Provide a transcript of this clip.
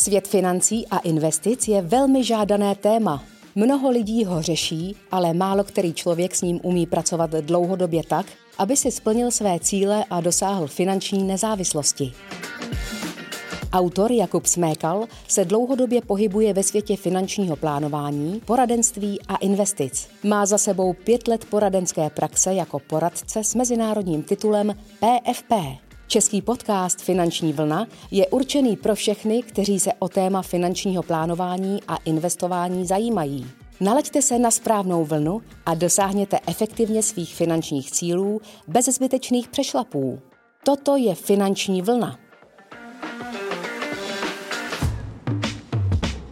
Svět financí a investic je velmi žádané téma. Mnoho lidí ho řeší, ale málo který člověk s ním umí pracovat dlouhodobě tak, aby si splnil své cíle a dosáhl finanční nezávislosti. Autor Jakub Smékal se dlouhodobě pohybuje ve světě finančního plánování, poradenství a investic. Má za sebou pět let poradenské praxe jako poradce s mezinárodním titulem PFP. Český podcast Finanční vlna je určený pro všechny, kteří se o téma finančního plánování a investování zajímají. Nalaďte se na správnou vlnu a dosáhněte efektivně svých finančních cílů bez zbytečných přešlapů. Toto je finanční vlna.